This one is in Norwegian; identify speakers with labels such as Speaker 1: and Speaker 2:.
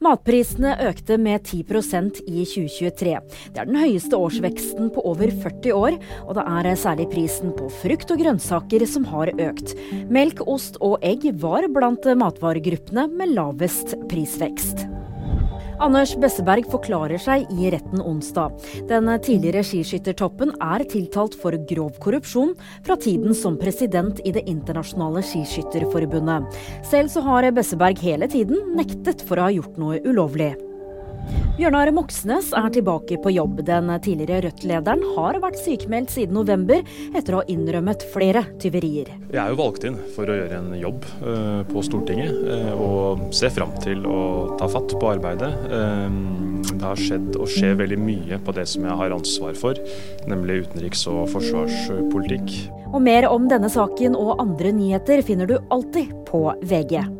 Speaker 1: Matprisene økte med 10% i 2023. Det er den høyeste årsveksten på over 40 år, og det er særlig prisen på frukt og grønnsaker som har økt. Melk, ost og egg var blant matvaregruppene med lavest prisvekst. Anders Besseberg forklarer seg i retten onsdag. Den tidligere skiskyttertoppen er tiltalt for grov korrupsjon fra tiden som president i Det internasjonale skiskytterforbundet. Selv så har Besseberg hele tiden nektet for å ha gjort noe ulovlig. Bjørnar Moxnes er tilbake på jobb. Den tidligere Rødt-lederen har vært sykemeldt siden november etter å ha innrømmet flere tyverier.
Speaker 2: Jeg er jo valgt inn for å gjøre en jobb uh, på Stortinget uh, og ser fram til å ta fatt på arbeidet. Uh, det har skjedd og skjer veldig mye på det som jeg har ansvar for, nemlig utenriks- og forsvarspolitikk.
Speaker 1: Og mer om denne saken og andre nyheter finner du alltid på VG.